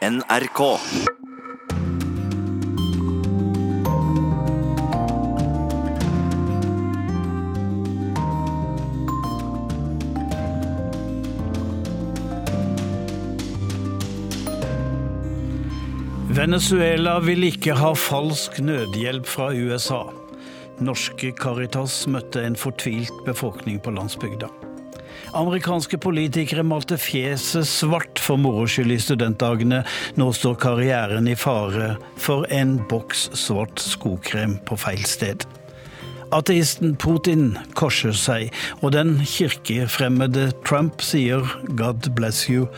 NRK. Venezuela vil ikke ha falsk nødhjelp fra USA. Norske Caritas møtte en fortvilt befolkning på landsbygda. Amerikanske politikere malte fjeset svart for moro skyld i studentdagene. Nå står karrieren i fare for en boks svart skokrem på feil sted. Ateisten Putin korser seg, og den kirkefremmede Trump sier 'God bless you'.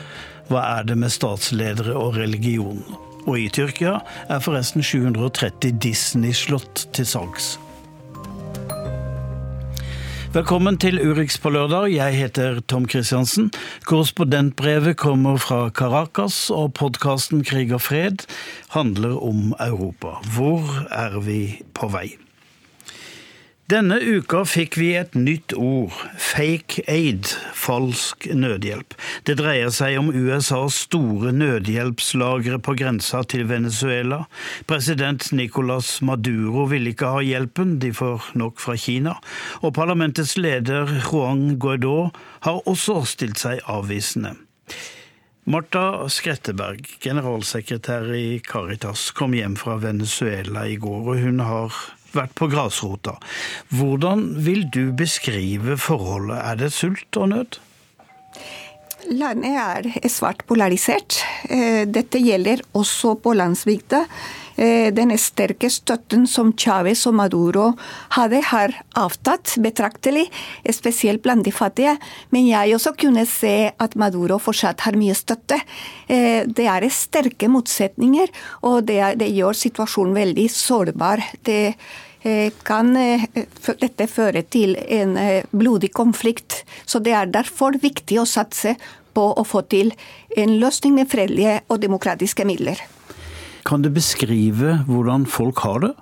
Hva er det med statsledere og religion? Og i Tyrkia er forresten 730 Disney-slott til salgs. Velkommen til Urix på lørdag. Jeg heter Tom Kristiansen. Korrespondentbrevet kommer fra Caracas, og podkasten Krig og fred handler om Europa. Hvor er vi på vei? Denne uka fikk vi et nytt ord, fake aid, falsk nødhjelp. Det dreier seg om USAs store nødhjelpslagre på grensa til Venezuela. President Nicolas Maduro vil ikke ha hjelpen, de får nok fra Kina. Og parlamentets leder Juan Guaidó har også stilt seg avvisende. Marta Skretteberg, generalsekretær i Caritas, kom hjem fra Venezuela i går, og hun har vært på grasrota. Hvordan vil du beskrive forholdet? Er det sult og nød? Landet er svært polarisert. Dette gjelder også på landsbygda. Den sterke støtten som Chávez og Maduro hadde, har avtatt betraktelig, spesielt blant de fattige. Men jeg også kunne se at Maduro fortsatt har mye støtte. Det er sterke motsetninger, og det, er, det gjør situasjonen veldig sårbar. Det kan dette føre til en blodig konflikt. Så det er derfor viktig å satse på å få til en løsning med fredelige og demokratiske midler. Kan du beskrive hvordan folk har det?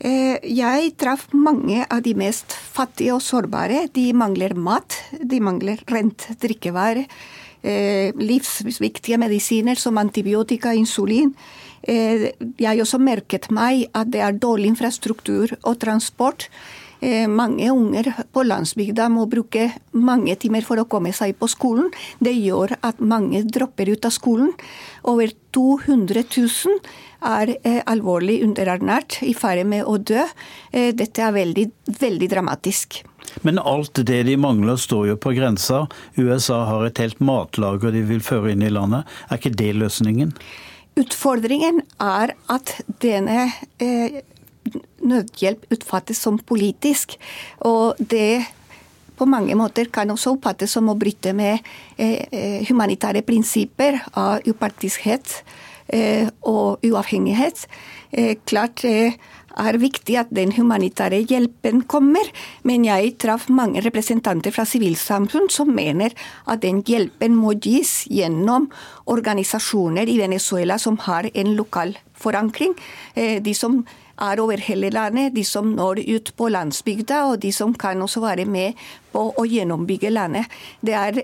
Jeg traff mange av de mest fattige og sårbare. De mangler mat, de mangler rent drikkevarer, livsviktige medisiner som antibiotika, insulin. Jeg har også merket meg at det er dårlig infrastruktur og transport. Mange unger på landsbygda må bruke mange timer for å komme seg på skolen. Det gjør at mange dropper ut av skolen. Over 200 000 er alvorlig underernært, i ferd med å dø. Dette er veldig, veldig dramatisk. Men alt det de mangler, står jo på grensa. USA har et helt matlager de vil føre inn i landet. Er ikke det løsningen? Utfordringen er at denne eh, nødhjelp oppfattes som politisk. Og det på mange måter kan også oppfattes som å bryte med eh, humanitære prinsipper av upartiskhet eh, og uavhengighet. Eh, klart det er viktig at den humanitære hjelpen kommer, men jeg traff mange representanter fra sivilsamfunn som mener at den hjelpen må gis gjennom organisasjoner i Venezuela som har en lokal forankring. De som er over hele landet, de som når ut på landsbygda, og de som kan også være med på å gjennombygge landet. Det er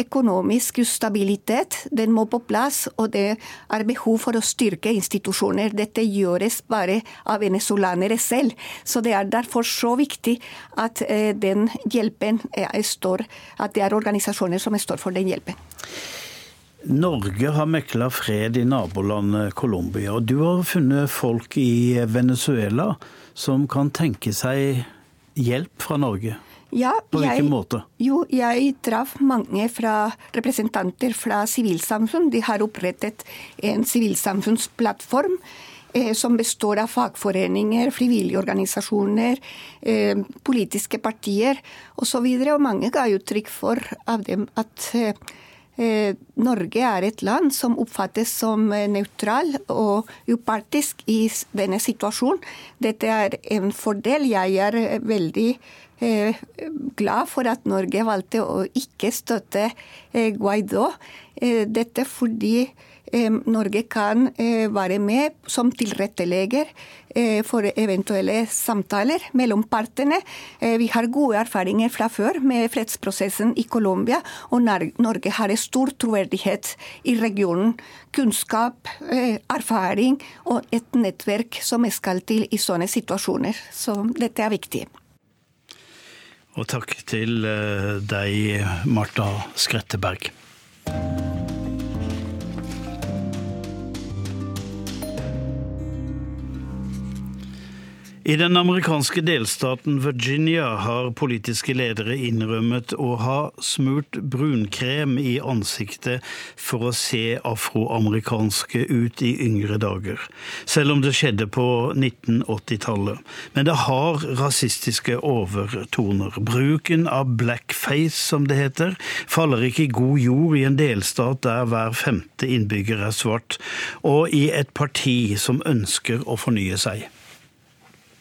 økonomisk ustabilitet, den må på plass, og det er behov for å styrke institusjoner. Dette gjøres bare av venezuelanere selv. Så det er derfor så viktig at den hjelpen står, at det er organisasjoner som står for den hjelpen. Norge har mekla fred i nabolandet Colombia, og du har funnet folk i Venezuela som kan tenke seg hjelp fra Norge. Ja, På hvilken jeg, måte? Jo, jeg traff mange fra representanter fra sivilsamfunn. De har opprettet en sivilsamfunnsplattform eh, som består av fagforeninger, frivillige organisasjoner, eh, politiske partier osv. Og, så og mange ga uttrykk for av dem at eh, Norge er et land som oppfattes som nøytral og upartisk i denne situasjonen. Dette er en fordel. Jeg er veldig glad for at Norge valgte å ikke støtte Guaidó. Dette fordi Norge kan være med som tilrettelegger for eventuelle samtaler mellom partene. Vi har gode erfaringer fra før med fredsprosessen i Colombia, og Norge har stor troverdighet i regionen. Kunnskap, erfaring og et nettverk som skal til i sånne situasjoner. Så dette er viktig. Og takk til deg, Marta Skretteberg. I den amerikanske delstaten Virginia har politiske ledere innrømmet å ha smurt brunkrem i ansiktet for å se afroamerikanske ut i yngre dager, selv om det skjedde på 1980-tallet. Men det har rasistiske overtoner. Bruken av blackface, som det heter, faller ikke i god jord i en delstat der hver femte innbygger er svart, og i et parti som ønsker å fornye seg.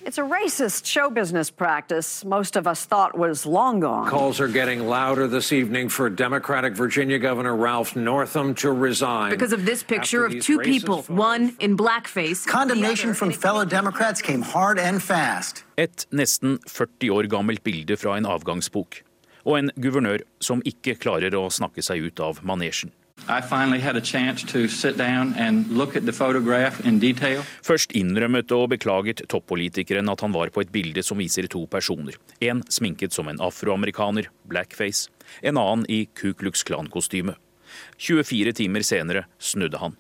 It's a racist show business practice most of us thought was long gone. Calls are getting louder this evening for Democratic Virginia Governor Ralph Northam to resign. Because of this picture of two people, one in blackface. Condemnation from fellow Democrats came hard and fast. Et nesten 40 år gammelt bilde fra en avgangsbok. Og en guvernør som ikke klarer å snakke seg ut av manesjen. Først innrømmet og beklaget toppolitikeren at han var på et bilde som viser to personer. En sminket som en afroamerikaner, blackface. En annen i Ku Klux Klan-kostyme. 24 timer senere snudde han.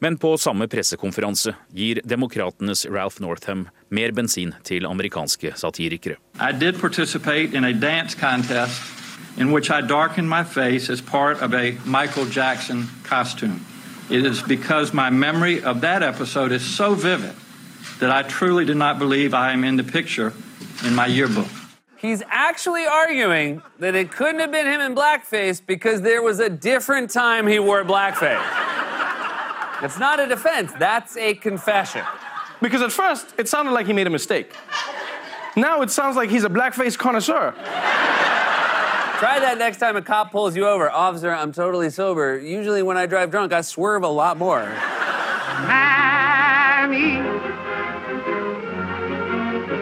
Men på samme pressekonferanse gir demokratenes Ralph Northam mer bensin til amerikanske satirikere. I did participate in a dance contest in which I darkened my face as part of a Michael Jackson costume. It is because my memory of that episode is so vivid that I truly do not believe I am in the picture in my yearbook. He's actually arguing that it couldn't have been him in blackface because there was a different time he wore blackface. It's not a defense, that's a confession. Because at first, it sounded like he made a mistake. Now it sounds like he's a blackface connoisseur. Try that next time a cop pulls you over. Officer, I'm totally sober. Usually when I drive drunk, I swerve a lot more. Mammy.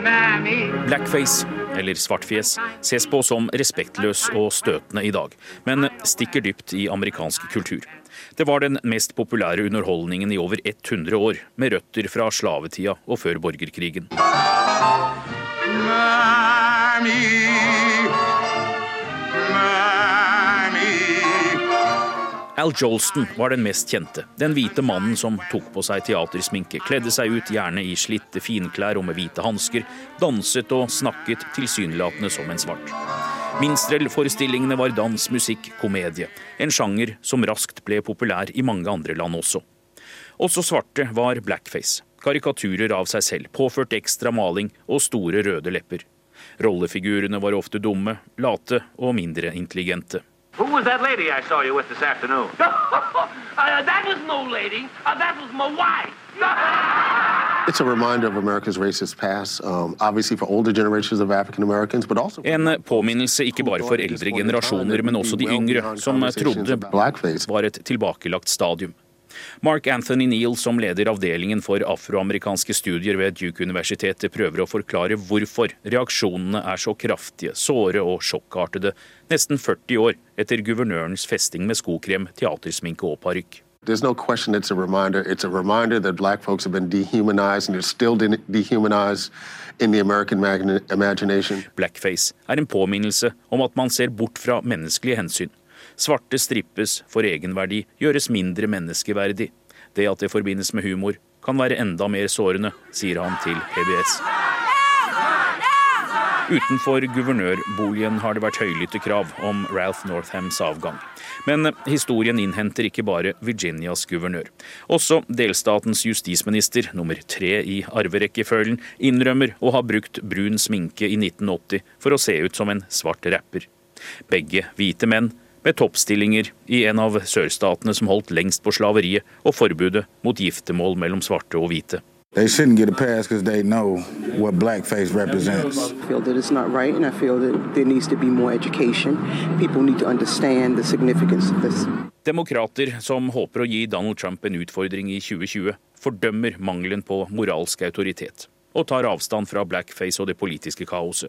Mammy. Blackface, eller svartfjes, ses på som respektløs og støtende i dag, men stikker dypt i amerikansk kultur. Det var den mest populære underholdningen i over 100 år, med røtter fra slavetida og før borgerkrigen. Mami. Al Jolston var den mest kjente. Den hvite mannen som tok på seg teatersminke, kledde seg ut gjerne i slitte finklær og med hvite hansker, danset og snakket tilsynelatende som en svart. Minstrelforestillingene var dans, musikk, komedie. En sjanger som raskt ble populær i mange andre land også. Også svarte var blackface. Karikaturer av seg selv, påført ekstra maling og store røde lepper. Rollefigurene var ofte dumme, late og mindre intelligente. Who was that lady I saw you with this afternoon? uh, that was no lady. Uh, that was my wife. It's a reminder of America's racist past, um, obviously for older generations of African Americans, but also En påminnelse ikke bare for eldre generasjoner, men også de yngre, som trodde var et tilbakelagt stadium. Mark Anthony Neal, som leder avdelingen for afroamerikanske studier ved Duke-universitetet, prøver å forklare hvorfor reaksjonene er så kraftige, såre og sjokkartede nesten 40 år etter guvernørens festing med skokrem, teatersminke og parykk. There's no question it's a reminder. It's a reminder that black folks have been dehumanized and they're still dehumanized in the American imagination. Blackface er en påminnelse om at man ser bort fra menneskelige hensyn Svarte strippes for egenverdi, gjøres mindre menneskeverdig. Det at det forbindes med humor, kan være enda mer sårende, sier han til PBS. Utenfor guvernørboligen har det vært høylytte krav om Ralph Northams avgang. Men historien innhenter ikke bare Virginias guvernør. Også delstatens justisminister, nummer tre i arverekkefølgen, innrømmer å ha brukt brun sminke i 1980 for å se ut som en svart rapper. Begge hvite menn med toppstillinger i en av sørstatene som holdt lengst på slaveriet og forbudet mot giftermål mellom svarte og hvite. They shouldn't get a pass because they know what blackface represents. I feel that it's not right, and I feel that there needs to be more education. People need to understand the significance of this. Demokrater som håper å gi Donald Trump en utfordring i 2020, fordømmer mangelen på moralsk autoritet og tar avstand fra blackface og det politiske kaoset.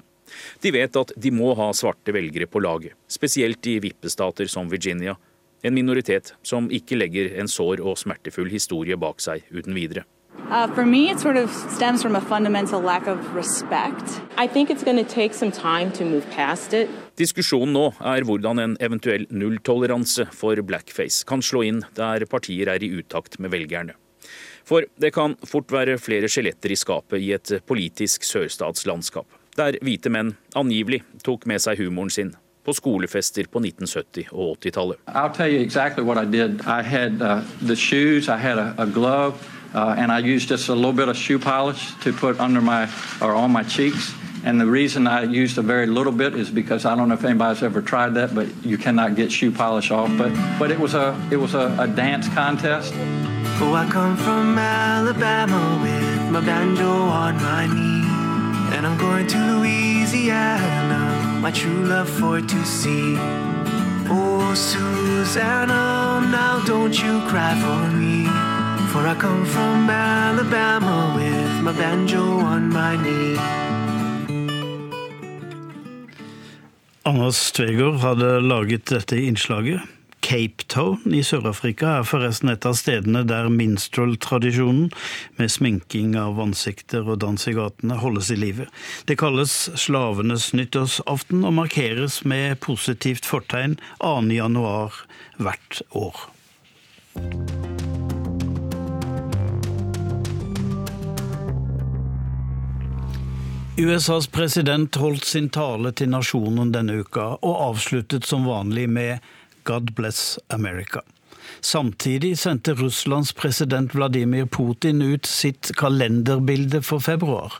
De vet at de må ha svarte velgere på laget, spesielt i vippestater som Virginia, en minoritet som ikke legger en sår og smertefull historie bak seg uten videre. Uh, for me, it sort of stems from a fundamental lack of respect. I think it's going to take some time to move past it. Diskusjonen nå er hvordan en eventuell nulltoleranse for blackface kan slå inn der partier er i utakt med velgerne. For det kan fort være flere skjeletter i skapet i et politisk sørstatslandskap, der hvite menn angivelig tok med seg humoren sin på skolefester på 1970- og 80-tallet. I'll tell you exactly what I did. I had uh, the shoes, I had a, a glove, uh, and I used just a little bit of shoe polish to put under my or on my cheeks. And the reason I used a very little bit is because I don't know if anybody's ever tried that, but you cannot get shoe polish off. But but it was a it was a, a dance contest. Oh, I come from Alabama with my banjo on my knee, and I'm going to Louisiana, my true love for to see. Oh, Susanna, now don't you cry for me. For I come from Alabama with my banjo on my knee. Anders Tvegård hadde laget dette innslaget. Cape Town i Sør-Afrika er forresten et av stedene der minstrel-tradisjonen med sminking av ansikter og dans i gatene holdes i live. Det kalles slavenes nyttårsaften og markeres med positivt fortegn 2. januar hvert år. USAs president holdt sin tale til nasjonen denne uka, og avsluttet som vanlig med God bless America. Samtidig sendte Russlands president Vladimir Putin ut sitt kalenderbilde for februar.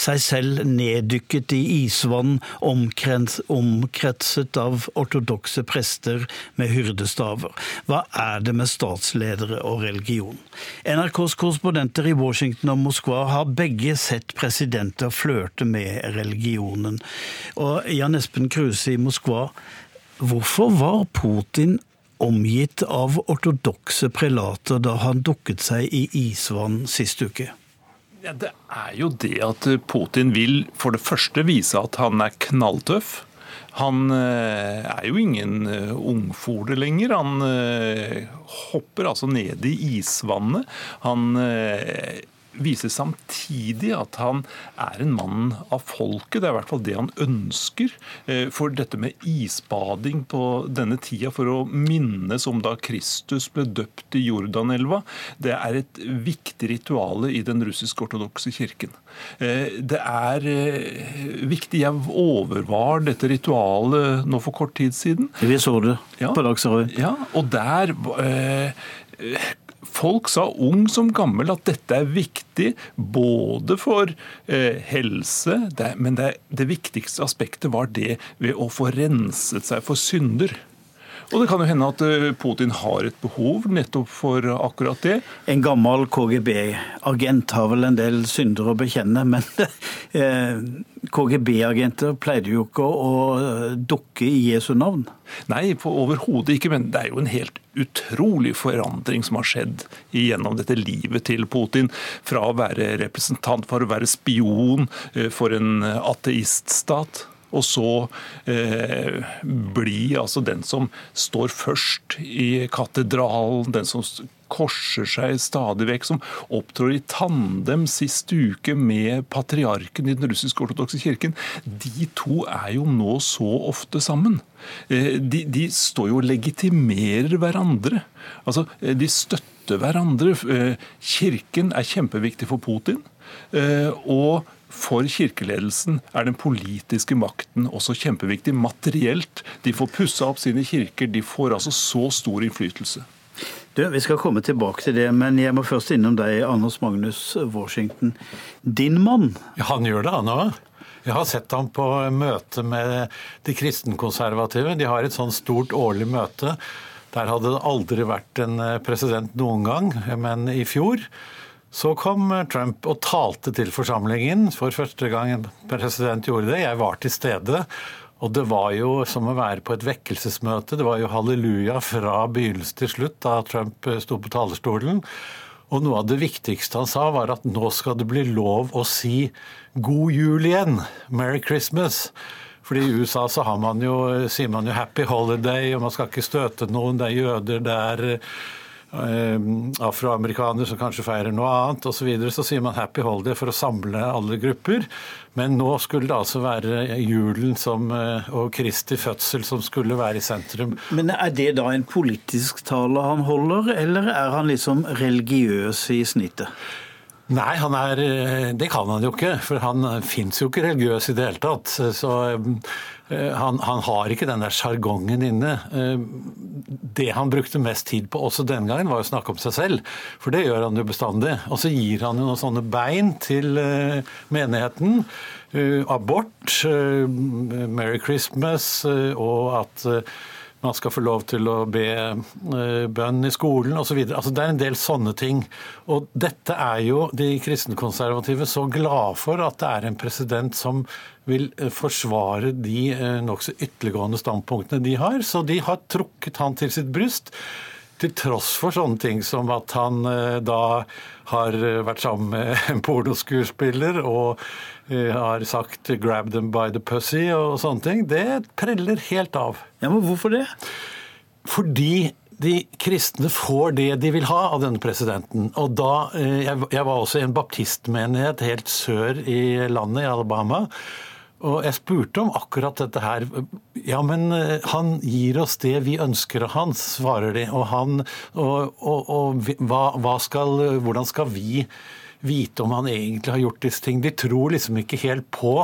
Seg selv neddykket i isvann, omkretset av ortodokse prester med hyrdestaver. Hva er det med statsledere og religion? NRKs korrespondenter i Washington og Moskva har begge sett presidenter flørte med religionen. Og Jan Espen Kruse i Moskva, hvorfor var Putin omgitt av ortodokse prelater da han dukket seg i isvann sist uke? Ja, det er jo det at Putin vil for det første vise at han er knalltøff. Han er jo ingen ungfole lenger. Han hopper altså ned i isvannet. Han viser samtidig at han er en mann av folket. Det er i hvert fall det han ønsker. For dette med isbading på denne tida for å minnes om da Kristus ble døpt i Jordanelva, det er et viktig ritual i den russisk-ortodokse kirken. Det er viktig. Jeg overvar dette ritualet nå for kort tid siden. Vi så det ja, på Dagsrevyen. Ja, og der Folk sa ung som gammel at dette er viktig både for eh, helse, det, men det, det viktigste aspektet var det ved å få renset seg for synder. Og det kan jo hende at Putin har et behov nettopp for akkurat det. En gammel KGB-agent har vel en del synder å bekjenne, men KGB-agenter pleide jo ikke å dukke i Jesu navn. Nei, overhodet ikke, men det er jo en helt utrolig forandring som har skjedd gjennom dette livet til Putin. Fra å være representant for å være spion for en ateiststat og så eh, bli altså den som står først i katedralen, den som korser seg stadig vekk, som opptrår i tandem sist uke med patriarken i den russisk-ortodokse kirken. De to er jo nå så ofte sammen. De, de står jo og legitimerer hverandre. Altså, de støtter hverandre. Kirken er kjempeviktig for Putin. og for kirkeledelsen er den politiske makten også kjempeviktig materielt. De får pussa opp sine kirker, de får altså så stor innflytelse. Du, Vi skal komme tilbake til det, men jeg må først innom deg, Anders Magnus Washington. Din mann? Ja, han gjør det, han òg. Jeg har sett ham på møte med de kristenkonservative. De har et sånn stort årlig møte. Der hadde det aldri vært en president noen gang, men i fjor Så kom Trump og talte til forsamlingen. For første gang en president gjorde det. Jeg var til stede. Og det var jo som å være på et vekkelsesmøte. Det var jo halleluja fra begynnelse til slutt da Trump sto på talerstolen. Og noe av det viktigste han sa, var at nå skal det bli lov å si god jul igjen. Merry Christmas. Fordi I USA så man jo, sier man jo 'happy holiday', og man skal ikke støte noen. Det er jøder, det er afroamerikanere som kanskje feirer noe annet osv. Så, videre. så sier man 'happy holiday' for å samle alle grupper. Men nå skulle det altså være julen som, eh, og Kristi fødsel som skulle være i sentrum. Men er det da en politisk tale han holder, eller er han liksom religiøs i snittet? Nei, er, eh, det kan han jo ikke. For han fins jo ikke religiøs i det hele tatt. Så Eh, han, han, har ikke den der sjargongen inne. Eh, det han brukte mest tid på også denne gangen, var å snakke om seg selv. For det gjør han jo bestandig. Og så gir han jo noen sånne bein til menigheten. Abort, Merry Christmas og at man skal få lov til å be eh, bønn i skolen osv. Altså, det er en del sånne ting. Og dette er jo de kristenkonservative så glade for at det er en president som vil eh, forsvare de eh, nokså ytterliggående standpunktene de har. Så de har trukket han til sitt bryst. Til tross for sånne ting som at han da har vært sammen med en pornoskuespiller og har sagt 'grab them by the pussy' og sånne ting, det preller helt av. Ja, Men hvorfor det? Fordi de kristne får det de vil ha av denne presidenten. Og da, eh, Jeg var også i en baptistmenighet helt sør i landet, i Alabama. Og jeg spurte om akkurat dette her. Ja, men eh, han gir oss det vi ønsker av han, svarer de. Og, han, og, og, og hva, hva skal, hvordan skal vi vite om han egentlig har gjort disse ting. De tror liksom ikke helt på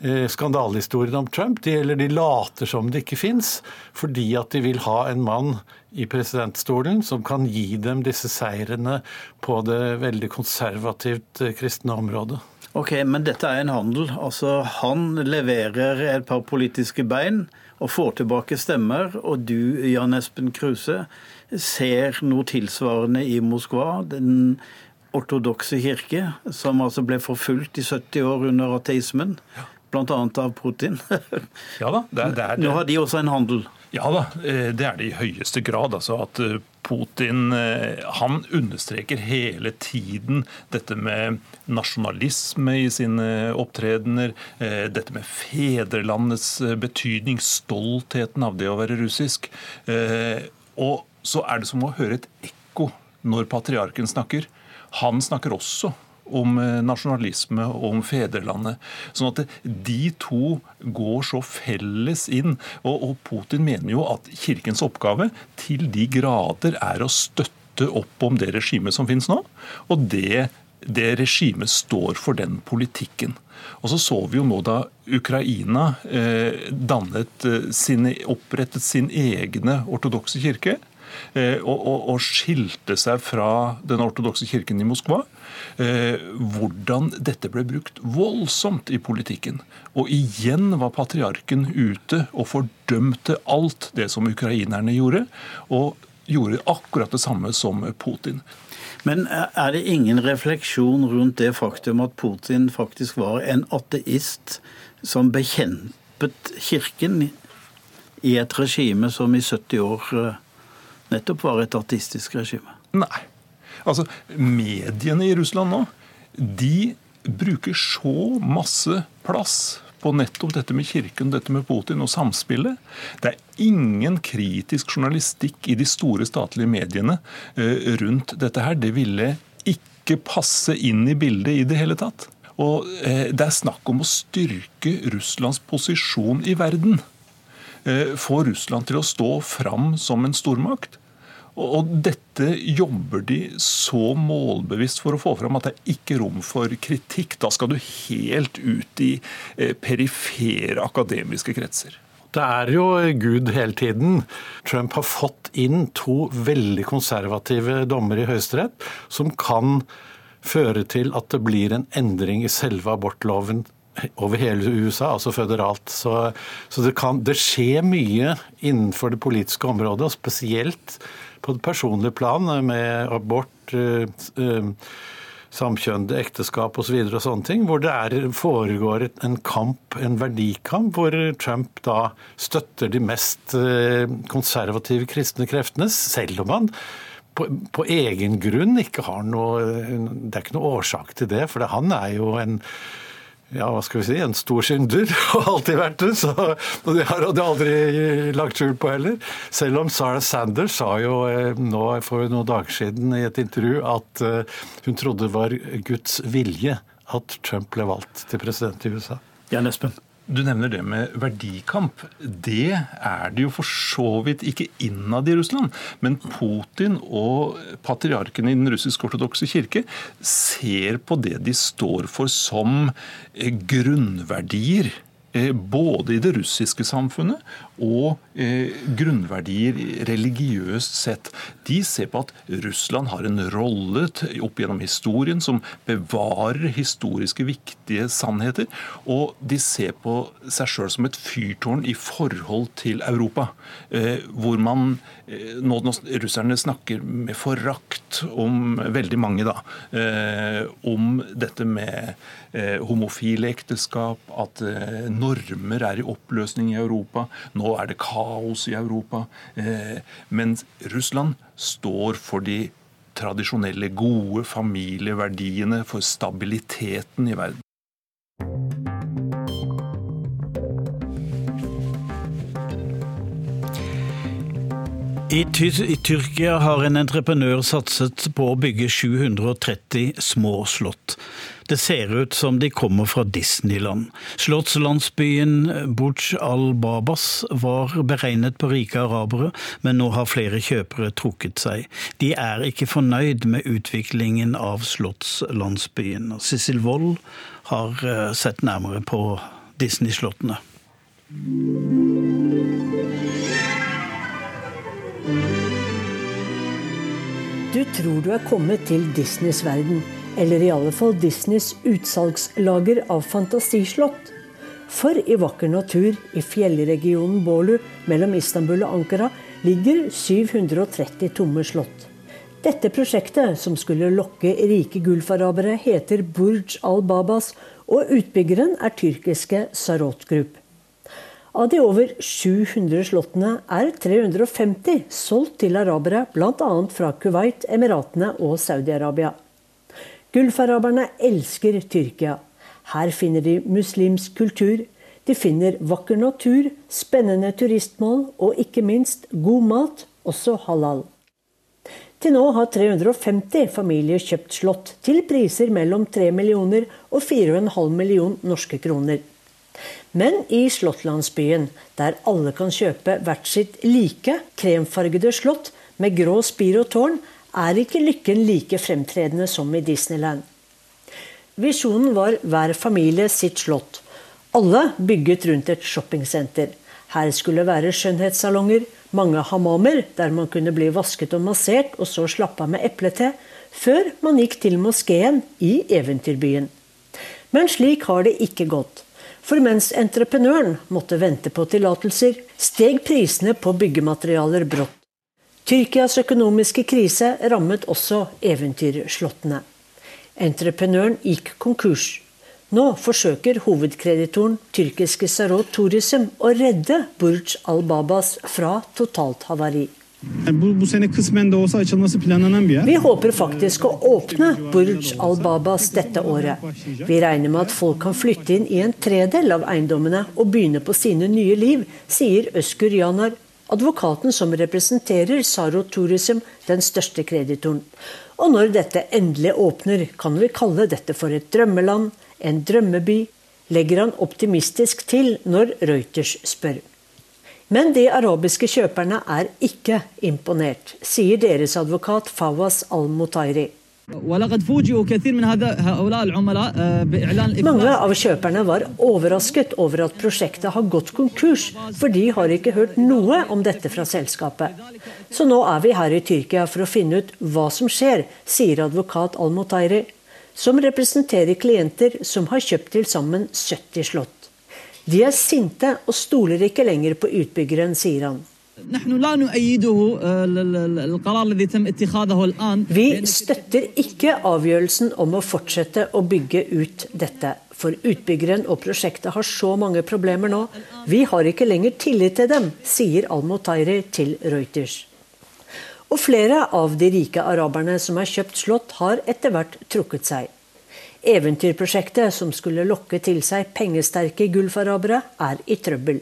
eh, skandalehistorien om Trump, de, eller de later som det ikke fins, fordi at de vil ha en mann i presidentstolen som kan gi dem disse seirene på det veldig konservativt eh, kristne området. Ok, Men dette er en handel. Altså, Han leverer et par politiske bein og får tilbake stemmer. Og du, Jan Espen Kruse, ser noe tilsvarende i Moskva. Den ortodokse kirke, som altså ble forfulgt i 70 år under ateismen, bl.a. av Putin. ja da, det er, det er, Nå har de også en handel. Ja da, eh, det er det i høyeste grad. altså at eh, Putin eh, han understreker hele tiden dette med nasjonalisme i sine opptredener, dette med fedrelandets betydning, stoltheten av det å være russisk. Og så er det som å høre et ekko når patriarken snakker. Han snakker også om eh, nasjonalisme og om fedrelandet. Sånn at de to går så felles inn. Og, og Putin mener jo at kirkens oppgave til de grader er å støtte opp om det regimet som finnes nå. Og det, det regimet står for den politikken. Og så så vi jo nå da Ukraina eh, dannet, eh, opprettet sin egne ortodokse kirke. Eh, og, skilte seg fra den ortodokse kirken i Moskva. Eh, hvordan dette ble brukt voldsomt i politikken. Og igjen var patriarken ute og fordømte alt det som ukrainerne gjorde. Og gjorde akkurat det samme som Putin. Men er det ingen refleksjon rundt det faktum at Putin faktisk var en ateist som bekjempet kirken i et regime som i 70 år eh, nettopp var et artistisk regime? Nei. Altså, Mediene i Russland nå de bruker så masse plass på nettopp dette med kirken, dette med Putin og samspillet. Det er ingen kritisk journalistikk i de store statlige mediene eh, rundt dette her. Det ville ikke passe inn i bildet i det hele tatt. Og eh, Det er snakk om å styrke Russlands posisjon i verden. Eh, få Russland til å stå fram som en stormakt. Og dette jobber de så målbevisst for å få fram at det er ikke rom for kritikk. Da skal du helt ut i eh, perifere akademiske kretser. Det er jo Gud hele tiden. Trump har fått inn to veldig konservative dommer i Høyesterett som kan føre til at det blir en endring i selve abortloven over hele USA, altså føderalt. Så, så det, kan, det skjer mye innenfor det politiske området, og spesielt på det personlig plan med abort, eh, eh, samkjønnede ekteskap osv., og, så og sånne ting, hvor det er, foregår en kamp, en verdikamp, hvor Trump da støtter de mest eh, konservative kristne kreftene, selv om han på, på, egen grunn ikke har noe Det er ikke noe årsak til det, for han er jo en ja, hva skal vi si, en stor synder, og alltid vært det. Så, og det har de aldri lagt skjul på heller. Selv om Sarah Sanders sa jo eh, nå for noen dager siden i et intervju at eh, hun trodde det var Guds vilje at Trump ble valgt til president i USA. Jan Espen. Du nevner det med verdikamp. Det er det jo for så vidt ikke innad i Russland. Men Putin og patriarken i den russisk-ortodokse kirke ser på det de står for som grunnverdier Eh, både i det russiske samfunnet og eh, grunnverdier religiøst sett. De ser på at Russland har en rolle opp gjennom historien som bevarer historiske viktige sannheter. Og de ser på seg sjøl som et fyrtårn i forhold til Europa. Eh, hvor man nå, russerne snakker med forakt om veldig mange, da. Om dette med homofile ekteskap, at normer er i oppløsning i Europa. Nå er det kaos i Europa. Eh, mens Russland står for de tradisjonelle, gode familieverdiene, for stabiliteten i verden. I, I, Tyrkia har en entreprenør satset på å bygge 730 små slott. Det ser ut som de kommer fra Disneyland. Slottslandsbyen Burj al-Babas var beregnet på rike arabere, men nå har flere kjøpere trukket seg. De er ikke fornøyd med utviklingen av slottslandsbyen. Sissel Wold har eh, sett nærmere på Disney-slottene. Du tror du er kommet til Disneys verden, eller i alle fall Disneys utsalgslager av fantasislott. For i vakker natur i fjellregionen Bolu mellom Istanbul og Ankara ligger 730 tomme slott. Dette prosjektet, som skulle lokke rike gulfarabere, heter Burj al-Babas, og utbyggeren er tyrkiske Sarot Group. Av de over 700 slottene er 350 solgt til arabere, bl.a. fra Kuwait, Emiratene og Saudi-Arabia. Gulfaraberne elsker Tyrkia. Her finner de muslimsk kultur. De finner vakker natur, spennende turistmål og ikke minst god mat, også halal. Til nå har 350 familier kjøpt slott til priser mellom 3 millioner og 4,5 million norske kroner. Men i Slåttlandsbyen, der alle kan kjøpe hvert sitt like kremfargede slott med grå spir og tårn, er ikke lykken like fremtredende som i Disneyland. Visjonen var hver familie sitt slott. Alle bygget rundt et shoppingsenter. Her skulle være skjønnhetssalonger, mange hamamer der man kunne bli vasket og massert og så slappe av med eplete, før man gikk til moskeen i eventyrbyen. Men slik har det ikke gått. For mens entreprenøren måtte vente på tillatelser, steg prisene på byggematerialer brått. Tyrkias økonomiske krise rammet også eventyrslottene. Entreprenøren gikk konkurs. Nå forsøker hovedkreditoren tyrkiske Sarot Tourism å redde Burj al-Babas fra totalt havari. Vi håper faktisk å åpne Burj al-Babas dette året. Vi regner med at folk kan flytte inn i en tredel av eiendommene og begynne på sine nye liv, sier Øskur Janar, advokaten som representerer Saro Tourism, den største kreditoren. Og når dette endelig åpner, kan vi kalle dette for et drømmeland, en drømmeby, legger han optimistisk til når Reuters spør. Men de arabiske kjøperne er ikke imponert, sier deres advokat Fawaz al-Mutairi. Mange av kjøperne var overrasket over at prosjektet har gått konkurs, for de har ikke hørt noe om dette fra selskapet. Så nå er vi her i Tyrkia for å finne ut hva som skjer, sier advokat al-Mutairi, som representerer klienter som har kjøpt til sammen 70 slott. De er sinte og stoler ikke lenger på utbyggeren, sier han. Vi støtter ikke avgjørelsen om å fortsette å bygge ut dette. For utbyggeren og prosjektet har så mange problemer nå. Vi har ikke lenger tillit til dem, sier Al-Motairi til Reuters. Og flere av de rike araberne som har kjøpt slott, har etter hvert trukket seg. Eventyrprosjektet, som skulle lokke til seg pengesterke gulfarabere, er i trøbbel.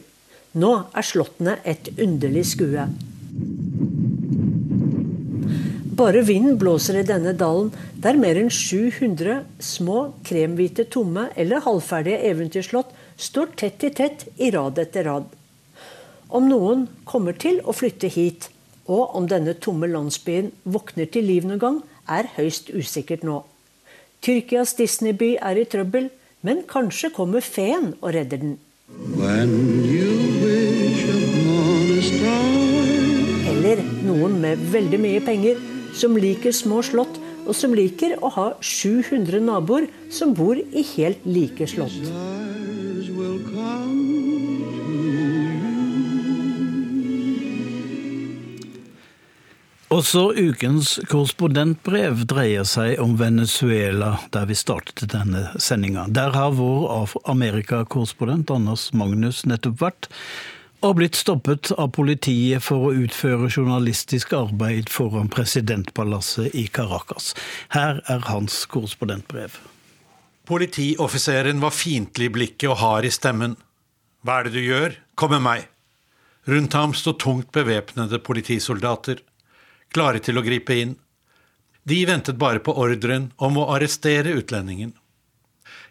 Nå er slottene et underlig skue. Bare vinden blåser i denne dalen, der mer enn 700 små, kremhvite, tomme eller halvferdige eventyrslott står tett i tett i rad etter rad. Om noen kommer til å flytte hit, og om denne tomme landsbyen våkner til liv noen gang, er høyst usikkert nå. Tyrkias Disneyby er i trøbbel, men kanskje kommer feen og redder den. Eller noen med veldig mye penger som liker små slott, og som liker å ha 700 naboer som bor i helt like slott. Også ukens korrespondentbrev dreier seg om Venezuela, der vi startet denne sendinga. Der har vår Amerikakorrespondent Anders Magnus nettopp vært, og blitt stoppet av politiet for å utføre journalistisk arbeid foran presidentpalasset i Caracas. Her er hans korrespondentbrev. Politioffiseren var fiendtlig i blikket og hard i stemmen. Hva er det du gjør? Kom med meg. Rundt ham sto tungt bevæpnede politisoldater klare til å gripe inn. De ventet bare på ordren om å arrestere utlendingen.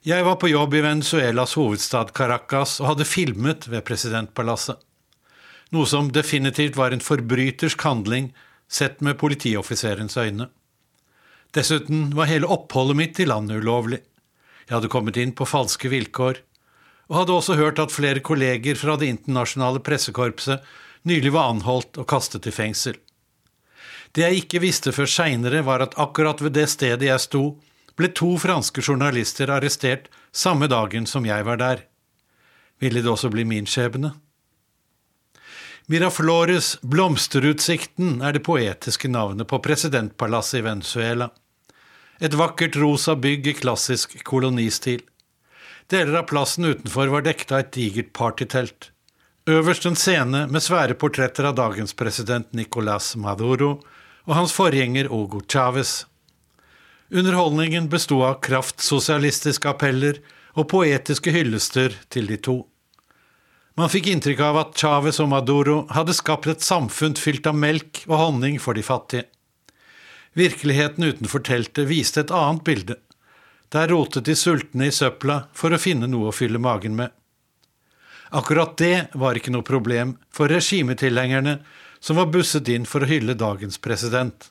Jeg var på jobb i Venezuelas hovedstad Caracas og hadde filmet ved presidentpalasset. Noe som definitivt var en forbrytersk handling sett med politioffiserens øyne. Dessuten var hele oppholdet mitt i landet ulovlig. Jeg hadde kommet inn på falske vilkår, og hadde også hørt at flere kolleger fra det internasjonale pressekorpset nylig var anholdt og kastet i fengsel. Det jeg ikke visste før seinere, var at akkurat ved det stedet jeg sto, ble to franske journalister arrestert samme dagen som jeg var der. Ville det også bli min skjebne? Miraflores Blomsterutsikten er det poetiske navnet på presidentpalasset i Venezuela. Et vakkert rosa bygg i klassisk kolonistil. Deler av plassen utenfor var dekket av et digert partytelt. Øverst en scene med svære portretter av dagens president Nicolas Maduro og hans forgjenger Hugo Chávez. Underholdningen besto av kraftsosialistiske appeller og poetiske hyllester til de to. Man fikk inntrykk av at Chávez og Maduro hadde skapt et samfunn fylt av melk og honning for de fattige. Virkeligheten utenfor teltet viste et annet bilde. Der rotet de sultne i søpla for å finne noe å fylle magen med. Akkurat det var ikke noe problem for regimetilhengerne som var busset inn for å hylle dagens president.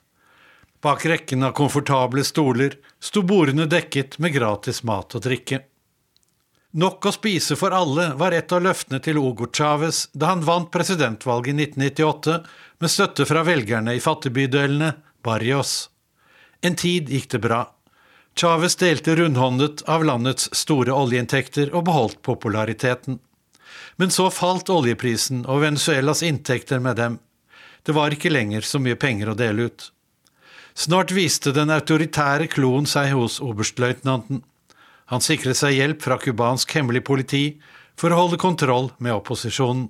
Bak rekken av komfortable stoler sto bordene dekket med gratis mat og drikke. Nok å spise for alle var et av løftene til Hugo Chávez da han vant presidentvalget i 1998 med støtte fra velgerne i fattigbydelene Barrios. En tid gikk det bra. Chávez delte rundhåndet av landets store oljeinntekter og beholdt populariteten. Men så falt oljeprisen og Venezuelas inntekter med dem. Det var ikke lenger så mye penger å dele ut. Snart viste den autoritære kloen seg hos oberstløytnanten. Han sikret seg hjelp fra cubansk hemmelig politi for å holde kontroll med opposisjonen.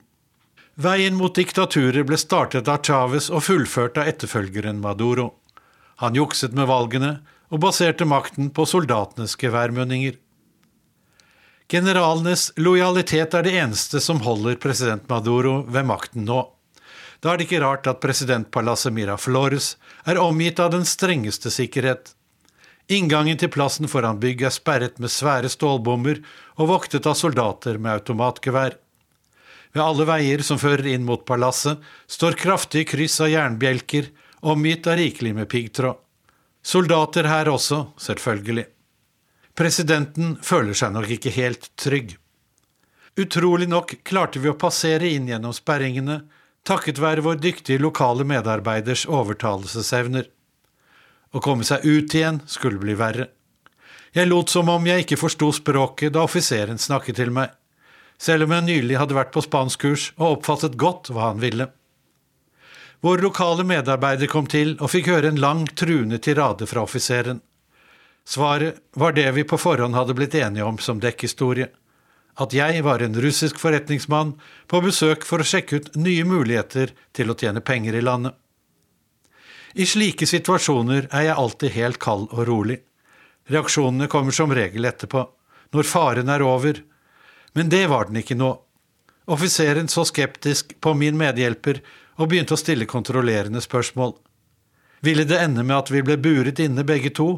Veien mot diktaturet ble startet av Chávez og fullført av etterfølgeren Maduro. Han jukset med valgene og baserte makten på soldatenes geværmunninger. Generalenes lojalitet er det eneste som holder president Maduro ved makten nå. Da er det ikke rart at presidentpalasset Miraflores er omgitt av den strengeste sikkerhet. Inngangen til plassen foran bygget er sperret med svære stålbommer og voktet av soldater med automatgevær. Ved alle veier som fører inn mot palasset, står kraftige kryss av jernbjelker, omgitt av rikelig med piggtråd. Soldater her også, selvfølgelig. Presidenten føler seg nok ikke helt trygg. Utrolig nok klarte vi å passere inn gjennom sperringene, takket være vår dyktige lokale medarbeiders overtalelsesevner. Å komme seg ut igjen skulle bli verre. Jeg lot som om jeg ikke forsto språket da offiseren snakket til meg, selv om jeg nylig hadde vært på spanskkurs og oppfattet godt hva han ville. Vår lokale medarbeider kom til og fikk høre en lang, truende tirade fra offiseren. Svaret var det vi på forhånd hadde blitt enige om som dekkhistorie. At jeg var en russisk forretningsmann på besøk for å sjekke ut nye muligheter til å tjene penger i landet. I slike situasjoner er jeg alltid helt kald og rolig. Reaksjonene kommer som regel etterpå, når faren er over. Men det var den ikke nå. Offiseren så skeptisk på min medhjelper og begynte å stille kontrollerende spørsmål. Ville det ende med at vi ble buret inne begge to?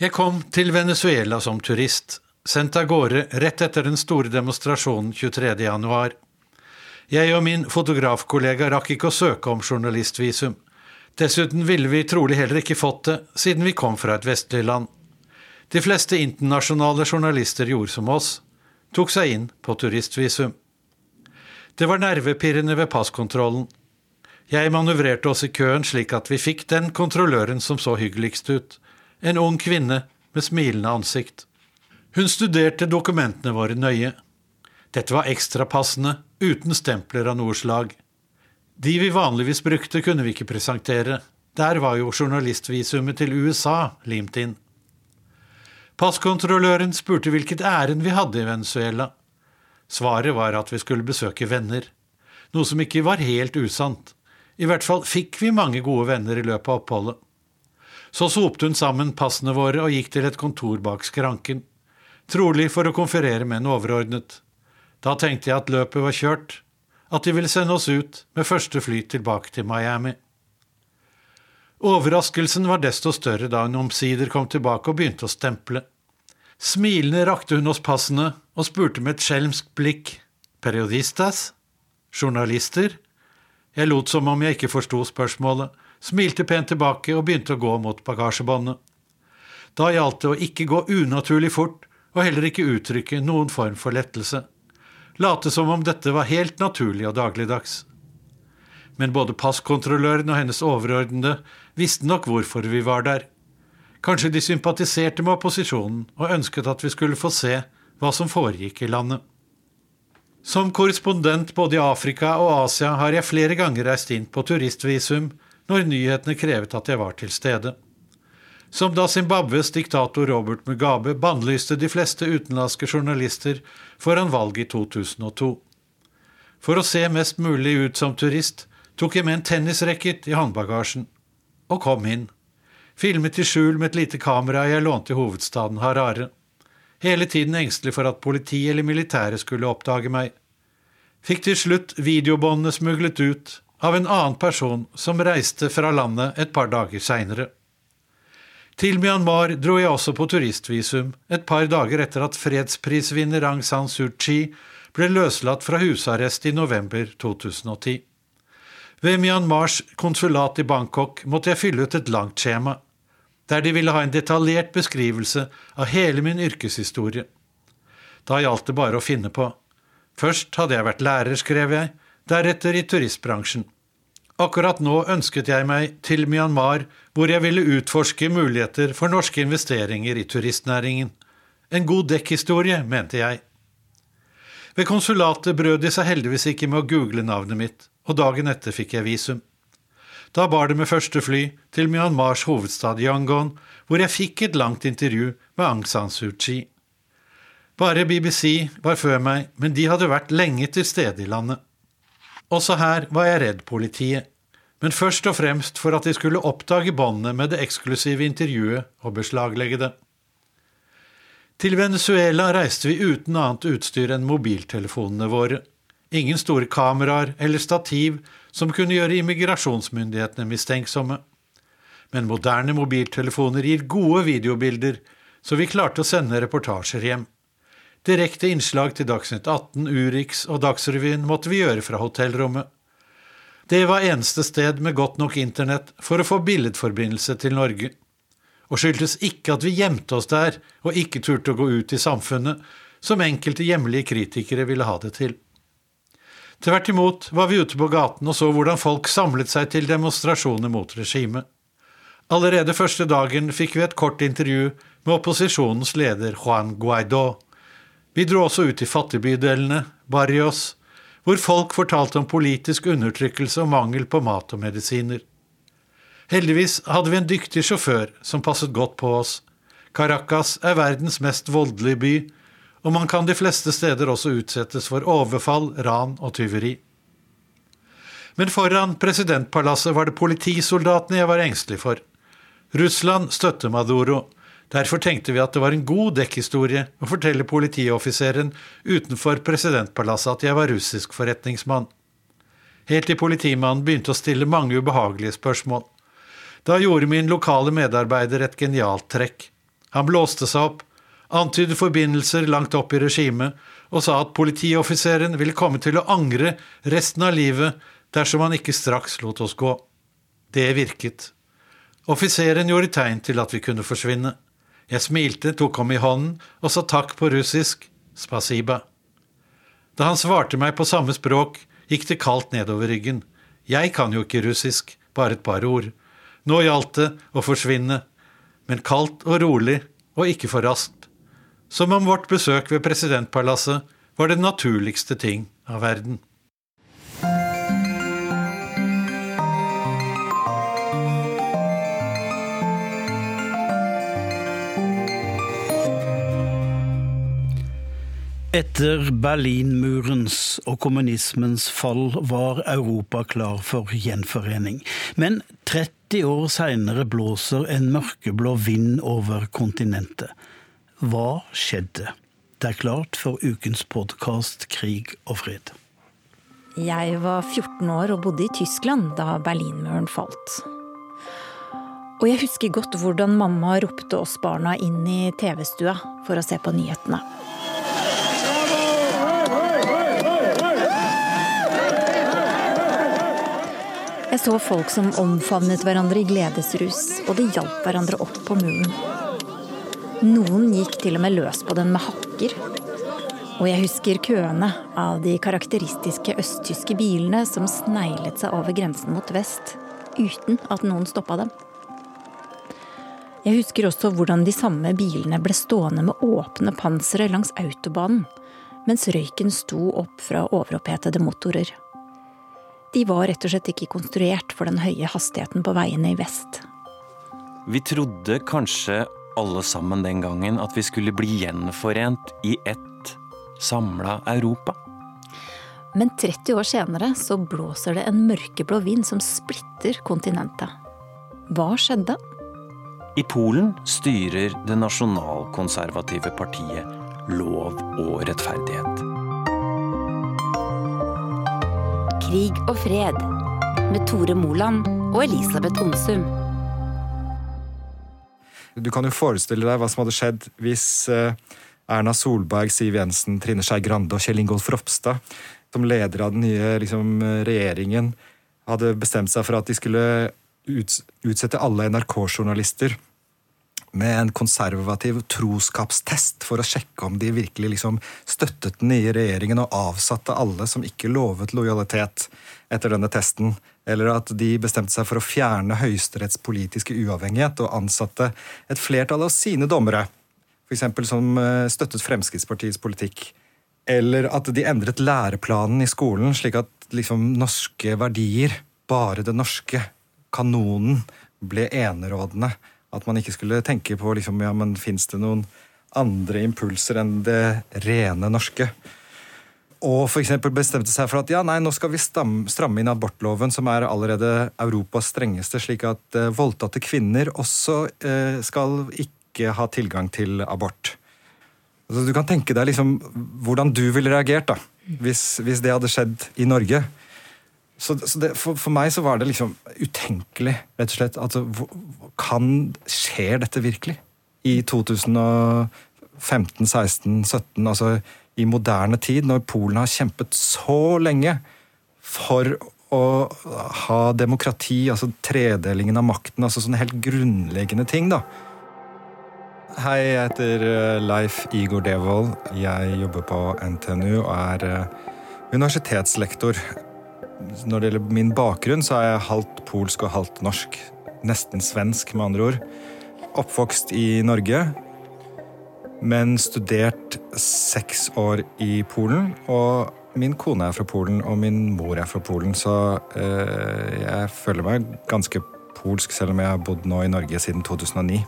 Jeg kom til Venezuela som turist, sendt av gårde rett etter den store demonstrasjonen 23. januar. Jeg og min fotografkollega rakk ikke å søke om journalistvisum. Dessuten ville vi trolig heller ikke fått det, siden vi kom fra et vestlig land. De fleste internasjonale journalister gjorde som oss, tok seg inn på turistvisum. Det var nervepirrende ved passkontrollen. Jeg manøvrerte oss i køen slik at vi fikk den kontrolløren som så hyggeligst ut, en ung kvinne med smilende ansikt. Hun studerte dokumentene våre nøye. Dette var ekstrapassende, uten stempler av noe slag. De vi vanligvis brukte, kunne vi ikke presentere. Der var jo journalistvisumet til USA limt inn. Passkontrolløren spurte hvilket ærend vi hadde i Venezuela. Svaret var at vi skulle besøke venner, noe som ikke var helt usant. I hvert fall fikk vi mange gode venner i løpet av oppholdet. Så sopte hun sammen passene våre og gikk til et kontor bak skranken, trolig for å konferere med en overordnet. Da tenkte jeg at løpet var kjørt, at de ville sende oss ut med første fly tilbake til Miami. Overraskelsen var desto større da hun omsider kom tilbake og begynte å stemple. Smilende rakte hun oss passene og spurte med et skjelmsk blikk periodistas? Journalister? Jeg lot som om jeg ikke forsto spørsmålet, smilte pent tilbake og begynte å gå mot bagasjebåndet. Da gjaldt det å ikke gå unaturlig fort og heller ikke uttrykke noen form for lettelse late som om dette var helt naturlig og dagligdags. Men både passkontrolløren og hennes overordnede visste nok hvorfor vi var der. Kanskje de sympatiserte med opposisjonen og ønsket at vi skulle få se hva som foregikk i landet. Som korrespondent både i Afrika og Asia har jeg flere ganger reist inn på turistvisum når nyhetene krevet at jeg var til stede som da Zimbabwes diktator Robert Mugabe bannlyste de fleste utenlandske journalister foran valget i 2002. For å se mest mulig ut som turist tok jeg med en tennisracket i håndbagasjen, og kom inn. Filmet i skjul med et lite kamera jeg lånte i hovedstaden Harare. Hele tiden engstelig for at politi eller militære skulle oppdage meg. Fikk til slutt videobåndene smuglet ut av en annen person som reiste fra landet et par dager seinere. Til Myanmar dro jeg også på turistvisum et par dager etter at fredsprisvinner Aung San Suu Kyi ble løslatt fra husarrest i november 2010. Ved Myanmars konsulat i Bangkok måtte jeg fylle ut et langt skjema, der de ville ha en detaljert beskrivelse av hele min yrkeshistorie. Da gjaldt det bare å finne på. Først hadde jeg vært lærer, skrev jeg, deretter i turistbransjen. Akkurat nå ønsket jeg meg til Myanmar, hvor jeg ville utforske muligheter for norske investeringer i turistnæringen. En god dekkhistorie, mente jeg. Ved konsulatet brød de seg heldigvis ikke med å google navnet mitt, og dagen etter fikk jeg visum. Da bar det med første fly til Myanmars hovedstad Yangon, hvor jeg fikk et langt intervju med Aung San Suu Kyi. Bare BBC var før meg, men de hadde vært lenge til stede i landet. Også her var jeg redd politiet, men først og fremst for at de skulle oppdage båndene med det eksklusive intervjuet og beslaglegge det. Til Venezuela reiste vi uten annet utstyr enn mobiltelefonene våre. Ingen store kameraer eller stativ som kunne gjøre immigrasjonsmyndighetene mistenksomme. Men moderne mobiltelefoner gir gode videobilder, så vi klarte å sende reportasjer hjem. Direkte innslag til Dagsnytt 18, Urix og Dagsrevyen måtte vi gjøre fra hotellrommet. Det var eneste sted med godt nok internett for å få billedforbindelse til Norge. Og skyldtes ikke at vi gjemte oss der og ikke turte å gå ut i samfunnet, som enkelte hjemlige kritikere ville ha det til. Tvert imot var vi ute på gaten og så hvordan folk samlet seg til demonstrasjoner mot regimet. Allerede første dagen fikk vi et kort intervju med opposisjonens leder Juan Guaidó. Vi dro også ut i fattigbydelene, Barrios, hvor folk fortalte om politisk undertrykkelse og mangel på mat og medisiner. Heldigvis hadde vi en dyktig sjåfør som passet godt på oss. Caracas er verdens mest voldelige by, og man kan de fleste steder også utsettes for overfall, ran og tyveri. Men foran presidentpalasset var det politisoldatene jeg var engstelig for. Russland støtter Maduro. Derfor tenkte vi at det var en god dekkhistorie å fortelle politioffiseren utenfor presidentpalasset at jeg var russisk forretningsmann. Helt til politimannen begynte å stille mange ubehagelige spørsmål. Da gjorde min lokale medarbeider et genialt trekk. Han blåste seg opp, antydet forbindelser langt opp i regimet, og sa at politioffiseren ville komme til å angre resten av livet dersom han ikke straks lot oss gå. Det virket. Offiseren gjorde tegn til at vi kunne forsvinne. Jeg smilte, tok ham i hånden og sa takk på russisk, spasiba. Da han svarte meg på samme språk, gikk det kaldt nedover ryggen. Jeg kan jo ikke russisk, bare et par ord. Nå gjaldt det å forsvinne, men kaldt og rolig, og ikke for raskt. Som om vårt besøk ved presidentpalasset var den naturligste ting av verden. Etter Berlinmurens og kommunismens fall var Europa klar for gjenforening. Men 30 år seinere blåser en mørkeblå vind over kontinentet. Hva skjedde? Det er klart for ukens podkast Krig og fred. Jeg var 14 år og bodde i Tyskland da Berlinmuren falt. Og jeg husker godt hvordan mamma ropte oss barna inn i TV-stua for å se på nyhetene. Jeg så folk som omfavnet hverandre i gledesrus, og de hjalp hverandre opp på muren. Noen gikk til og med løs på den med hakker. Og jeg husker køene av de karakteristiske østtyske bilene som sneglet seg over grensen mot vest, uten at noen stoppa dem. Jeg husker også hvordan de samme bilene ble stående med åpne pansere langs autobanen, mens røyken sto opp fra overopphetede motorer. De var rett og slett ikke konstruert for den høye hastigheten på veiene i vest. Vi trodde kanskje alle sammen den gangen at vi skulle bli gjenforent i ett samla Europa. Men 30 år senere så blåser det en mørkeblå vind som splitter kontinentet. Hva skjedde? I Polen styrer det nasjonalkonservative partiet Lov og rettferdighet. Krig og fred med Tore Moland og Elisabeth Onsum. Du kan jo forestille deg hva som hadde skjedd hvis eh, Erna Solberg, Siv Jensen, Trine Skei Grande og Kjell Ingolf Ropstad, som leder av den nye liksom, regjeringen, hadde bestemt seg for at de skulle utsette alle NRK-journalister med en konservativ troskapstest for å sjekke om de virkelig liksom støttet den nye regjeringen og avsatte alle som ikke lovet lojalitet etter denne testen. Eller at de bestemte seg for å fjerne Høyesteretts politiske uavhengighet og ansatte et flertall av sine dommere, f.eks. som eh, støttet Fremskrittspartiets politikk. Eller at de endret læreplanen i skolen, slik at liksom norske verdier, bare det norske, kanonen, ble enerådende at man ikke skulle tenke på liksom, ja, men fins det noen andre impulser enn det rene norske. Og for bestemte seg for at ja, nei, nå skal vi stramme inn abortloven, som er allerede Europas strengeste, slik at eh, voldtatte kvinner også eh, skal ikke ha tilgang til abort. Altså, du kan tenke deg liksom, hvordan du ville reagert da, hvis, hvis det hadde skjedd i Norge. Så, så det, for, for, meg så var det liksom utenkelig, rett og slett. Altså, kan Skjer dette virkelig? I 2015, 16, 17, altså i moderne tid, når Polen har kjempet så lenge for å ha demokrati, altså tredelingen av makten, altså sånne helt grunnleggende ting, da. Hei, jeg heter eh, Leif Igor Devold. Jeg jobber på NTNU og er eh, universitetslektor når det gjelder min bakgrunn, så er jeg halvt polsk og halvt norsk. Nesten svensk, med andre ord. Oppvokst i Norge, men studert seks år i Polen. Og Min kone er fra Polen, og min mor er fra Polen, så eh, jeg føler meg ganske polsk, selv om jeg har bodd nå i Norge siden 2009.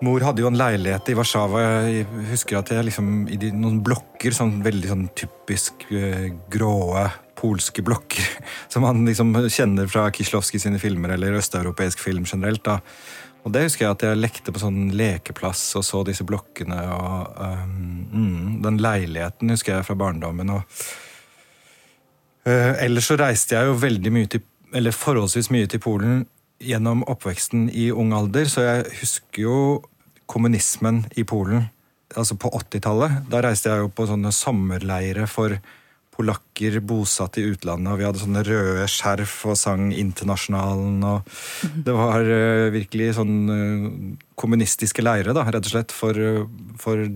Mor hadde jo en leilighet i Warszawa. Jeg husker at jeg liksom i de, noen blokker, sånn veldig sånn typisk uh, gråe polske blokker, som man liksom kjenner fra Kieslowski sine filmer eller østeuropeisk film generelt. da. Og det husker jeg at jeg lekte på sånn lekeplass og så disse blokkene. og um, mm, Den leiligheten husker jeg fra barndommen. og uh, Ellers så reiste jeg jo veldig mye til, eller forholdsvis mye til Polen gjennom oppveksten i ung alder, så jeg husker jo kommunismen i Polen. Altså på 80-tallet. Da reiste jeg jo på sånne sommerleire for polakker bosatt i utlandet, og vi hadde sånne røde skjerf og sang Internasjonalen. og Det var uh, virkelig sånn uh, kommunistiske leire, da, rett og slett, for, uh, for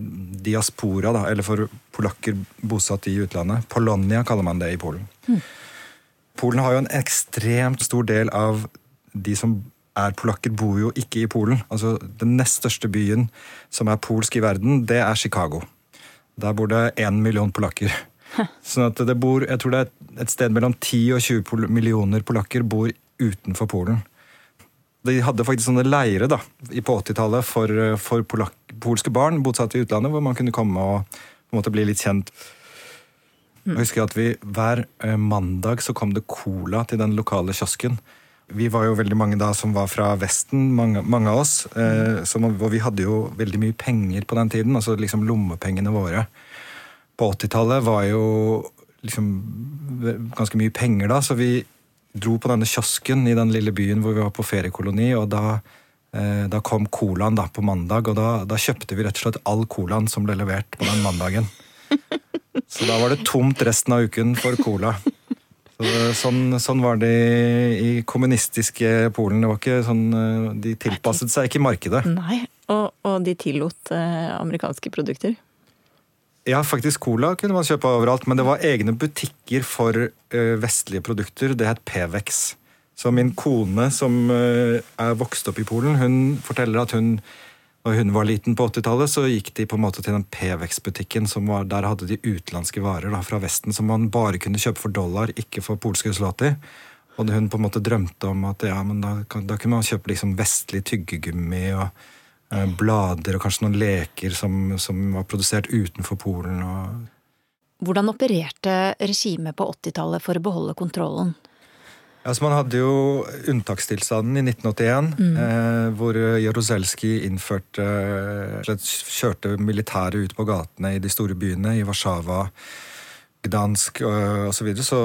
diaspora, da, eller for polakker bosatt i utlandet. Polonia kaller man det i Polen. Mm. Polen har jo en ekstremt stor del av de som er polakker, bor jo ikke i Polen. Altså, Den nest største byen som er polsk i verden, det er Chicago. Der bor det én million polakker. Sånn at det bor, Jeg tror det er et sted mellom 10 og 20 millioner polakker bor utenfor Polen. De hadde faktisk sånne leire da, på 80-tallet for, for polak, polske barn bosatt i utlandet, hvor man kunne komme og på en måte bli litt kjent. Jeg husker at vi Hver eh, mandag så kom det cola til den lokale kiosken. Vi var jo veldig mange da som var fra Vesten, mange, mange av oss. Eh, som, og vi hadde jo veldig mye penger på den tiden, altså liksom lommepengene våre på 80-tallet var jo liksom ganske mye penger da, så vi dro på denne kiosken i den lille byen hvor vi var på feriekoloni, og da, eh, da kom colaen da på mandag, og da, da, kjøpte vi rett og slett all colaen som ble levert på den mandagen. Så da var det tomt resten av uken for cola. Så, sånn, sånn, var det i kommunistiske Polen. Det var ikke sånn, eh, De tilpasset seg ikke markedet. Nei, og, og de tillot eh, amerikanske produkter? Ja, faktisk cola kunne man kjøpe overalt, men det var egne butikker for vestlige produkter. Det het Pevex. Så min kone, som er vokst opp i Polen, hun forteller at hun når hun var liten på 80-tallet, så gikk de på en måte til den Pevex-butikken. Der hadde de utenlandske varer da, fra Vesten som man bare kunne kjøpe for dollar, ikke for polske zloty. Og hun på en måte drømte om at ja, men da, da kunne man kjøpe liksom vestlig tyggegummi og Eh, blader og kanskje noen leker som, som var produsert utenfor Polen. Hvordan opererte regimet på 80-tallet for å beholde kontrollen? Altså man hadde jo unntakstilstanden i 1981, mm. eh, hvor Jaruzelskij innførte eh, Kjørte militæret ut på gatene i de store byene, i Warszawa, Gdansk osv. Så, videre. så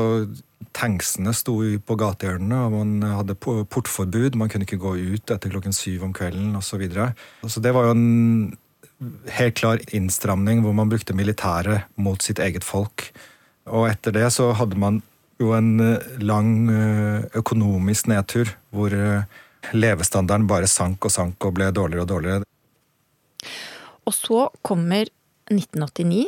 tanksene sto på gatehjørnene, og man hadde portforbud. Man kunne ikke gå ut etter klokken syv om kvelden osv. Så, videre. så det var jo en helt klar innstramning hvor man brukte militæret mot sitt eget folk. Og etter det så hadde man jo en eh, lang eh, økonomisk nedtur, hvor eh, levestandarden bare sank og sank og ble dårligere og dårligere. Og så kommer 1989,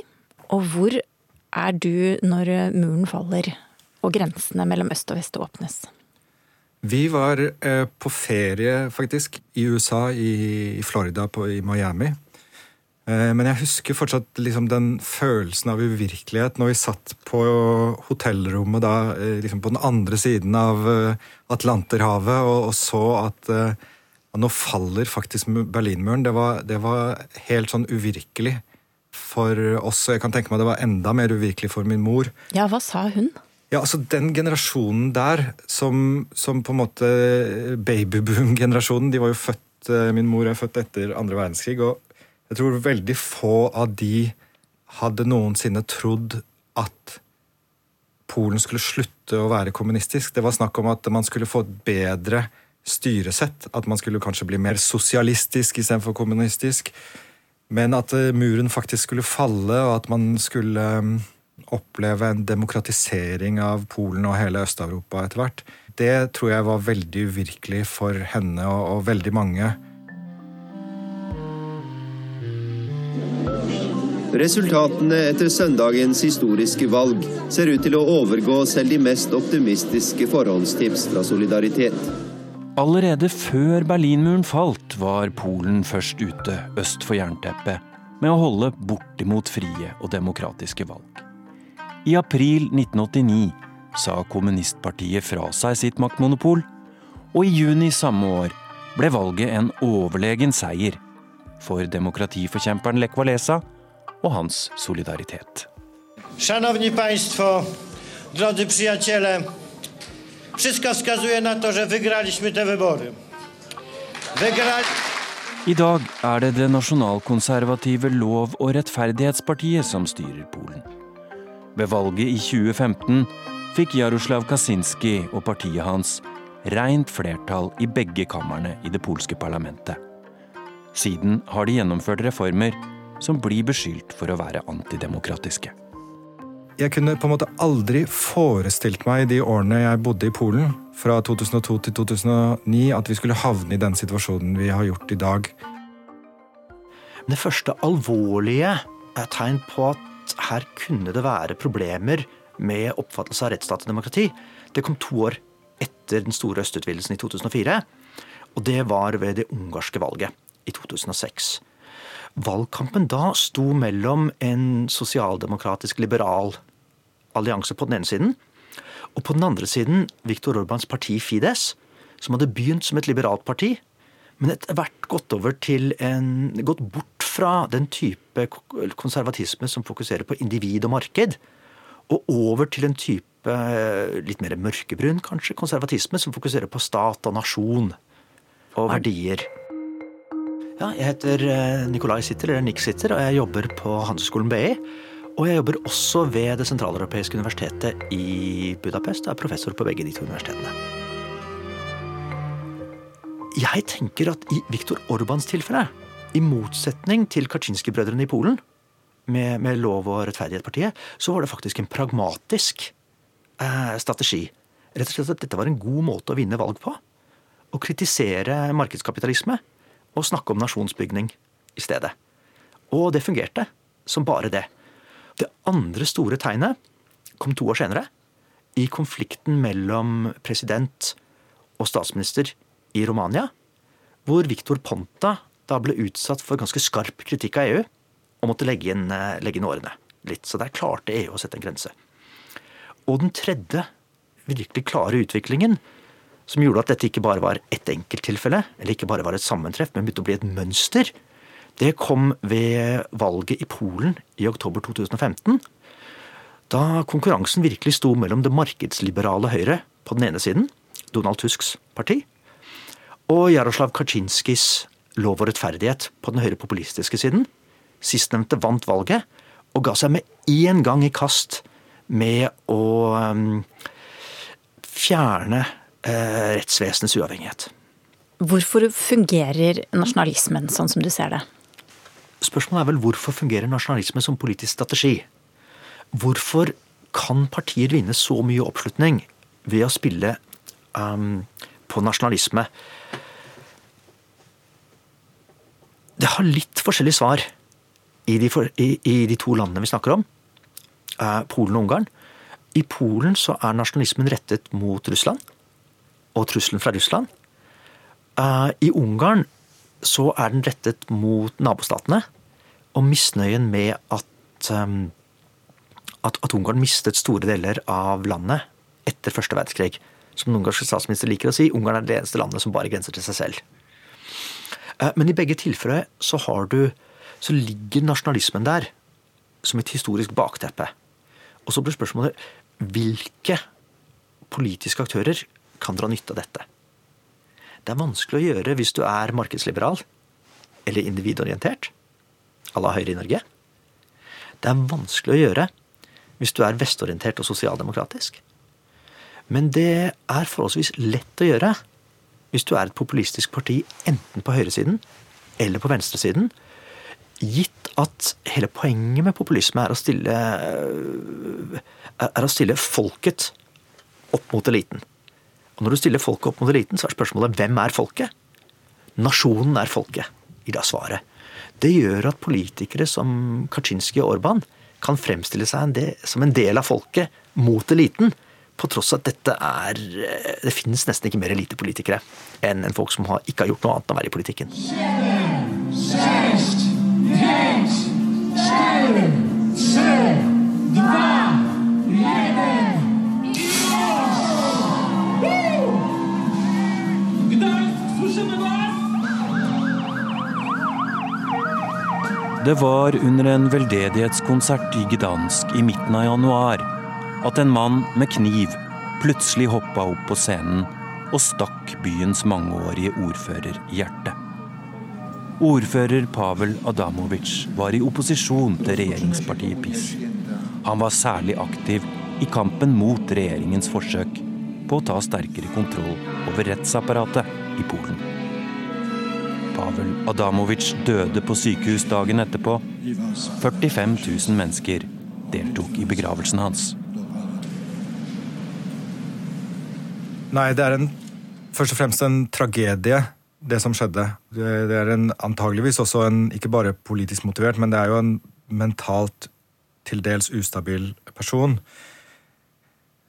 og hvor er du når muren faller? og grensene mellom øst og vest åpnes? Vi var på ferie, faktisk, i USA, i, Florida, i Miami. Eh, men jeg husker fortsatt liksom, den følelsen av uvirkelighet når vi satt på hotellrommet da, eh, liksom på den andre siden av Atlanterhavet og, og så at nå faller faktisk Berlinmuren. Det var, det var helt sånn uvirkelig for oss. Jeg kan tenke meg det var enda mer uvirkelig for min mor. Ja, hva sa hun? Ja, altså Den generasjonen der, som, som på en måte babyboom-generasjonen De var jo født eh, Min mor er født etter andre verdenskrig, og jeg tror veldig få av de hadde noensinne trodd at Polen skulle slutte å være kommunistisk. Det var snakk om at man skulle få et bedre styresett. At man skulle kanskje bli mer sosialistisk istedenfor kommunistisk. Men at eh, muren faktisk skulle falle, og at man skulle oppleve en demokratisering av Polen og hele Øst-Europa etter hvert, det tror jeg var veldig uvirkelig for henne og, og veldig mange. Resultatene etter søndagens historiske valg ser ut til å overgå selv de mest optimistiske forhåndstips fra Solidaritet. Allerede før Berlinmuren falt, var Polen først ute øst for jernteppet med å holde bortimot frie og demokratiske valg. I april 1989 sa kommunistpartiet fra seg sitt maktmonopol, og i juni samme år ble valget en overlegen seier for demokratiforkjemperen Lech Walesa og hans solidaritet. Szanowni Państwo, drodzy przyjaciele, wszystko wskazuje na to, że wygraliśmy te wybory. Wygrali... I dag er det det nasjonalkonservative Lov- og rettferdighetspartiet som styrer Polen. Ved valget i 2015 fikk Jaroslav Kaczynski og partiet hans rent flertall i begge kamrene i det polske parlamentet. Siden har de gjennomført reformer som blir beskyldt for å være antidemokratiske. Jeg kunne på en måte aldri forestilt meg i de årene jeg bodde i Polen, fra 2002 til 2009, at vi skulle havne i den situasjonen vi har gjort i dag. Det første alvorlige er tegn på at her kunne det være problemer med oppfattelse av rettsstat og demokrati. Det kom to år etter den store østutvidelsen i 2004. Og det var ved det ungarske valget i 2006. Valgkampen da sto mellom en sosialdemokratisk liberal allianse på den ene siden, og på den andre siden Viktor Orbans parti Fides, som hadde begynt som et liberalt parti, men etter hvert gått over til en gått bort fra den type konservatisme som fokuserer på individ og marked, og over til en type litt mer mørkebrun, kanskje, konservatisme som fokuserer på stat og nasjon og verdier. Ja, jeg heter Nikolai Sitter, eller Nick Sitter, og jeg jobber på Handelshøyskolen BI. Og jeg jobber også ved Det sentraleuropeiske universitetet i Budapest. Jeg er professor på begge de to universitetene. Jeg tenker at i Viktor Orbans tilfelle, i motsetning til Kaczynski-brødrene i Polen, med, med Lov- og rettferdighetspartiet, så var det faktisk en pragmatisk eh, strategi. Rett og slett at dette var en god måte å vinne valg på. Å kritisere markedskapitalisme og snakke om nasjonsbygning i stedet. Og det fungerte som bare det. Det andre store tegnet kom to år senere, i konflikten mellom president og statsminister i Romania, hvor Viktor Ponta da ble utsatt for ganske skarp kritikk av EU og måtte legge inn, legge inn årene litt. Så der klarte EU å sette en grense. Og den tredje virkelig klare utviklingen, som gjorde at dette ikke bare var ett enkelttilfelle, eller ikke bare var et sammentreff, men begynte å bli et mønster, det kom ved valget i Polen i oktober 2015. Da konkurransen virkelig sto mellom det markedsliberale Høyre på den ene siden, Donald Tusks parti, og Jaroslav Kaczynskis Lov og rettferdighet på den høyrepopulistiske siden. Sistnevnte vant valget og ga seg med én gang i kast med å um, fjerne rettsvesenets uavhengighet. Hvorfor fungerer nasjonalismen sånn som du ser det? Spørsmålet er vel hvorfor fungerer nasjonalisme som politisk strategi? Hvorfor kan partier vinne så mye oppslutning ved å spille um, på nasjonalisme? Det har litt forskjellig svar i de, for, i, i de to landene vi snakker om, uh, Polen og Ungarn. I Polen så er nasjonalismen rettet mot Russland og trusselen fra Russland. Uh, I Ungarn så er den rettet mot nabostatene og misnøyen med at, um, at, at Ungarn mistet store deler av landet etter første verdenskrig. Som den ungarske statsminister liker å si, Ungarn er det eneste landet som bare grenser til seg selv. Men i begge tilfeller så, du, så ligger nasjonalismen der som et historisk bakteppe. Og så blir spørsmålet hvilke politiske aktører kan dra nytte av dette? Det er vanskelig å gjøre hvis du er markedsliberal eller individorientert, à la Høyre i Norge. Det er vanskelig å gjøre hvis du er vestorientert og sosialdemokratisk. Men det er forholdsvis lett å gjøre hvis du er et populistisk parti enten på høyresiden eller på venstresiden, gitt at hele poenget med populisme er å stille, er å stille folket opp mot eliten. Når du stiller folket opp mot eliten, så er spørsmålet hvem er folket? Nasjonen er folket, i da svaret. Det gjør at politikere som Kaczynski og Orban kan fremstille seg en del, som en del av folket mot eliten, på tross av at dette er Det finnes nesten ikke mer elitepolitikere enn en folk som har, ikke har gjort noe annet enn å være i politikken. Seks, seks, seks, seks, seks, seks, Det var under en veldedighetskonsert i Gdansk i midten av januar at en mann med kniv plutselig hoppa opp på scenen og stakk byens mangeårige ordfører i hjertet. Ordfører Pavel Adamovic var i opposisjon til regjeringspartiet PiS. Han var særlig aktiv i kampen mot regjeringens forsøk på å ta sterkere kontroll over rettsapparatet i Polen. Pavel Adamovic døde på sykehus dagen etterpå. 45 000 mennesker deltok i begravelsen hans. Nei, det er en, først og fremst en tragedie, det som skjedde. Det, er en, antageligvis også en ikke bare politisk motivert, men det er jo en mentalt til dels ustabil person.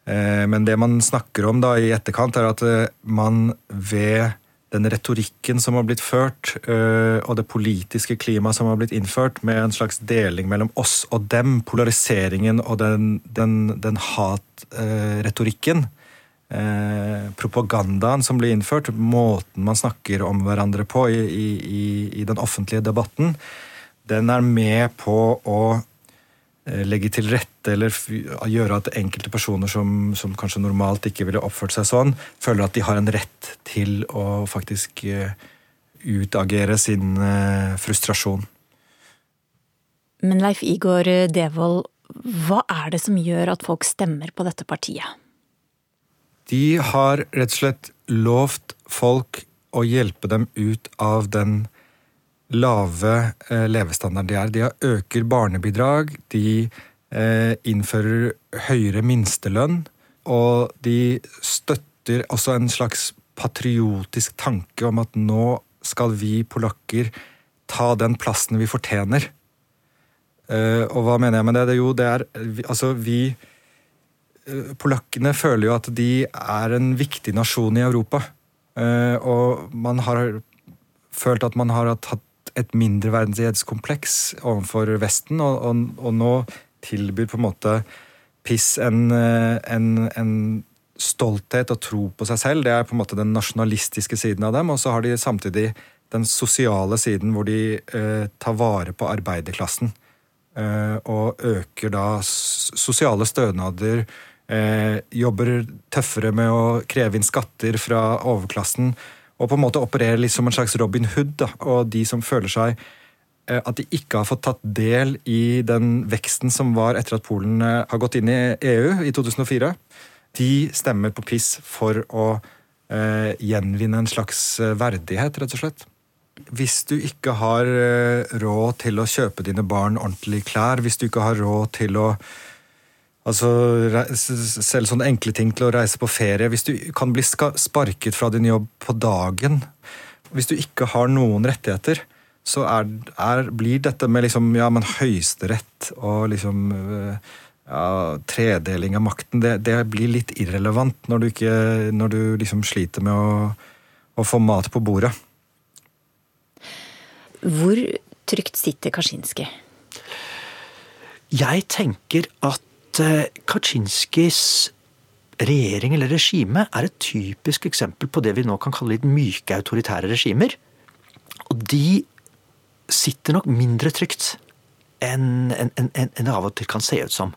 Eh, men det man snakker om da i etterkant, er at eh, man ved den retorikken som har blitt ført, eh, og det politiske klimaet som har blitt innført, med en slags deling mellom oss og dem, polariseringen og den, den, den hatretorikken, eh, propagandaen som blir innført, måten man snakker om hverandre på i, i, i den offentlige debatten, den er med på å legge til rette eller gjøre at enkelte personer som, som, kanskje normalt ikke ville oppført seg sånn, føler at de har en rett til å faktisk eh, utagere sin eh, frustrasjon. Men Leif Igor Devold, hva er det som gjør at folk stemmer på dette partiet? De har rett og slett lovt folk å hjelpe dem ut av den lave eh, levestandard de er. De øker barnebidrag, de eh, innfører høyere minstelønn, og de støtter også en slags patriotisk tanke om at nå skal vi polakker ta den plassen vi fortjener. Eh, og hva mener jeg med det? det jo, det er Altså, vi Polakkene føler jo at de er en viktig nasjon i Europa. Og man har følt at man har tatt et mindreverdighetskompleks overfor Vesten, og, og, og, nå tilbyr på en måte piss en, en, en, stolthet og tro på seg selv. Det er på en måte den nasjonalistiske siden av dem. Og så har de samtidig den sosiale siden hvor de eh, tar vare på arbeiderklassen. Eh, og øker da sosiale stønader, eh, jobber tøffere med å kreve inn skatter fra overklassen og på en måte opererer litt som en slags Robin Hood. Da, og de som føler seg eh, at de ikke har fått tatt del i den veksten som var etter at Polen eh, har gått inn i EU i 2004, de stemmer på piss for å eh, gjenvinne en slags eh, verdighet, rett og slett. Hvis du ikke har råd til å kjøpe dine barn ordentlige klær, hvis du ikke har råd til å Altså, Selv sånne enkle ting til å reise på ferie. Hvis du kan bli sparket fra din jobb på dagen, hvis du ikke har noen rettigheter, så er, er, blir dette med liksom, ja, men høyesterett og liksom ja, tredeling av makten, det, det, blir litt irrelevant når du, ikke, når du liksom sliter med å, å få mat på bordet. Hvor trygt sitter Kaczynski? Jeg tenker at Eh, Kaczynskis regjering eller regime er et typisk eksempel på det vi nå kan kalle litt myke autoritære regimer. Og de sitter nok mindre trygt enn en, en, en, det av og til kan se ut som.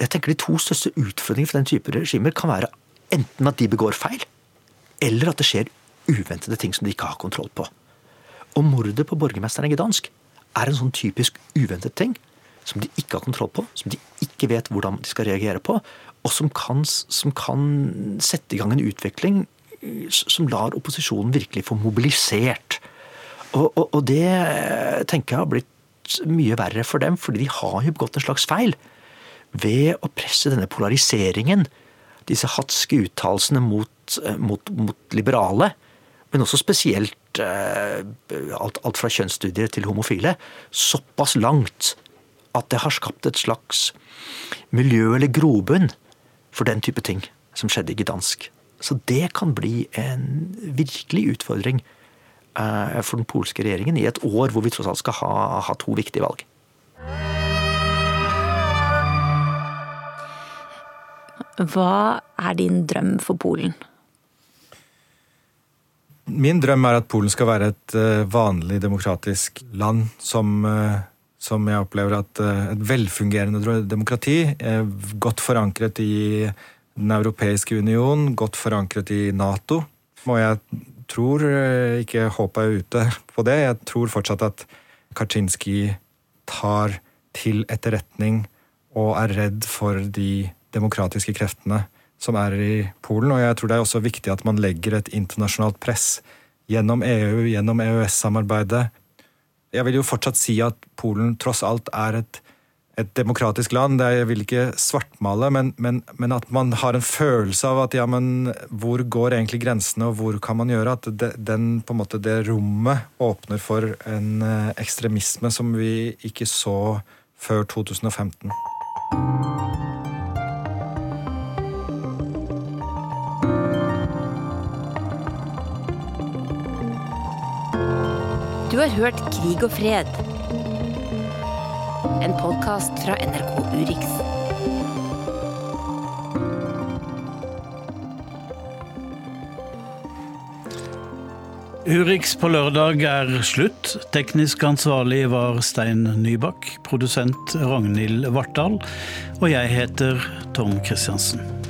Jeg tenker De to største utfordringene for den type regimer kan være enten at de begår feil, eller at det skjer uventede ting som de ikke har kontroll på. Og mordet på borgermesteren i Gdansk er en sånn typisk uventet ting som de ikke har kontroll på, som de ikke vet hvordan de skal reagere på, og som kan, som kan sette i gang en utvikling eh, som lar opposisjonen virkelig få mobilisert. Og, og, og det eh, tenker jeg har blitt mye verre for dem, fordi de har jo begått en slags feil ved å presse denne polariseringen, disse hatske uttalelsene mot, eh, mot, mot, liberale, men også spesielt alt, alt fra kjønnsstudier til homofile, såpass langt at det har skapt et slags miljø eller grobunn for den type ting som skjedde i Gdansk. Så det kan bli en virkelig utfordring eh, for den polske regjeringen i et år hvor vi tross alt skal ha, ha to viktige valg. Hva er din drøm for Polen? Min drøm er at Polen skal være et eh, vanlig demokratisk land som, eh, som jeg opplever at eh, et velfungerende demokrati, godt forankret i Den europeiske union, godt forankret i Nato. Og jeg tror ikke håpet er ute på det. Jeg tror fortsatt at Kaczynski tar til etterretning og er redd for de demokratiske kreftene som er i Polen. Og jeg tror det er også viktig at man legger et internasjonalt press gjennom EU, gjennom EØS-samarbeidet. Jeg vil jo fortsatt si at Polen tross alt er et, et demokratisk land. Er, jeg vil ikke svartmale, men, men, men, at man har en følelse av at ja, men hvor går egentlig grensene, og hvor kan man gjøre? At det, den, på en måte, det rommet åpner for en eh, ekstremisme som vi ikke så før 2015. Du har hørt Krig og fred. En podkast fra NRK Urix. Urix på lørdag er slutt. Teknisk ansvarlig var Stein Nybakk. Produsent Ragnhild Vartdal. Og jeg heter Tom Christiansen.